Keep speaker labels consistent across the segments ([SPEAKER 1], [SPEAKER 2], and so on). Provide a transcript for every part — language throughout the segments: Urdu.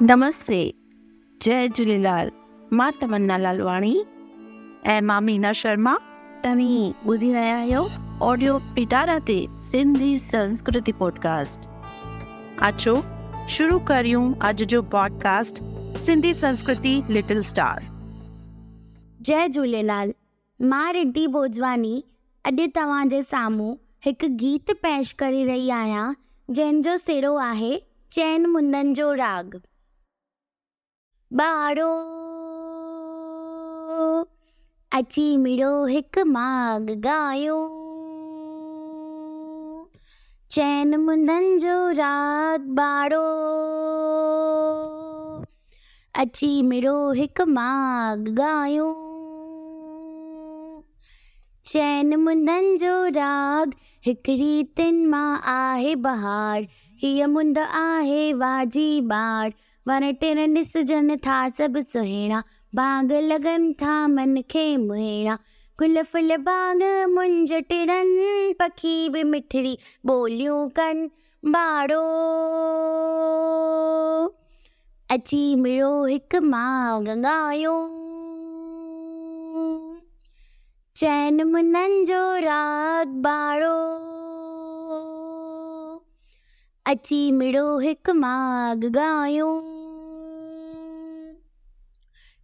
[SPEAKER 1] نمستے جی جی تمنا لالوی
[SPEAKER 2] شرما
[SPEAKER 1] تمی رہ پٹارا
[SPEAKER 3] جی جی رندی بوجوانی اج تع سام ایک گیت پیش کری رہی آیا جنوب سڑھو ہے چین مندن جو راگ اچی میرو ایک ماغ گا چین مند بار اچی میرو ایک ماگ گا چین مندن جو راگ ایک ریتین میں بہار ہر مند ہے واجب بر نسجن تھا مٹری بولی اچی مڑو ایک ماغ گا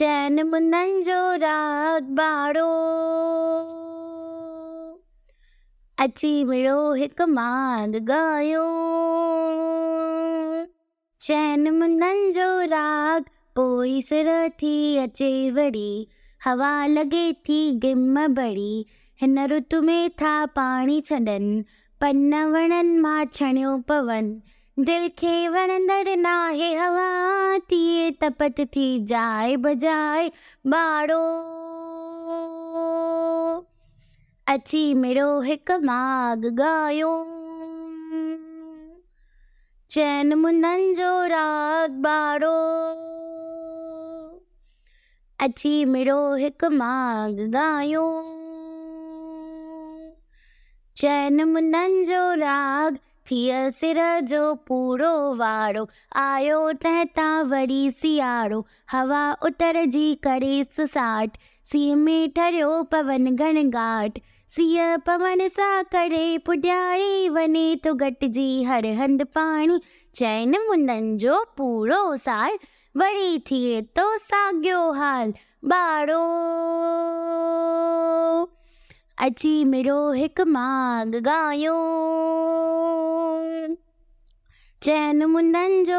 [SPEAKER 3] ہا لگے میں تھا پانی چڑھ چڑھ پل تپت جائے بجائے بار اچھی مرو ایک ماگ گا چین منگ بارو اچھی میرو ایک ماگ گا چین منگ سر جو پور وار آ سیارو ہا اتر جی کریس ساٹھ سی میں ٹر پون گن گاٹ۔ سی پون سا کری پڑے گی ہر ہند پانی۔ چین مندن پورا سارے تو ساگوال چین منڈن جو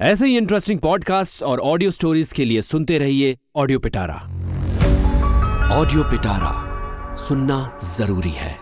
[SPEAKER 4] ایسے ہی انٹرسٹنگ پوڈ کاسٹ اور آڈیو سٹوریز کے لیے سنتے رہیے آڈیو پٹارا آڈیو پٹارا سننا ضروری ہے۔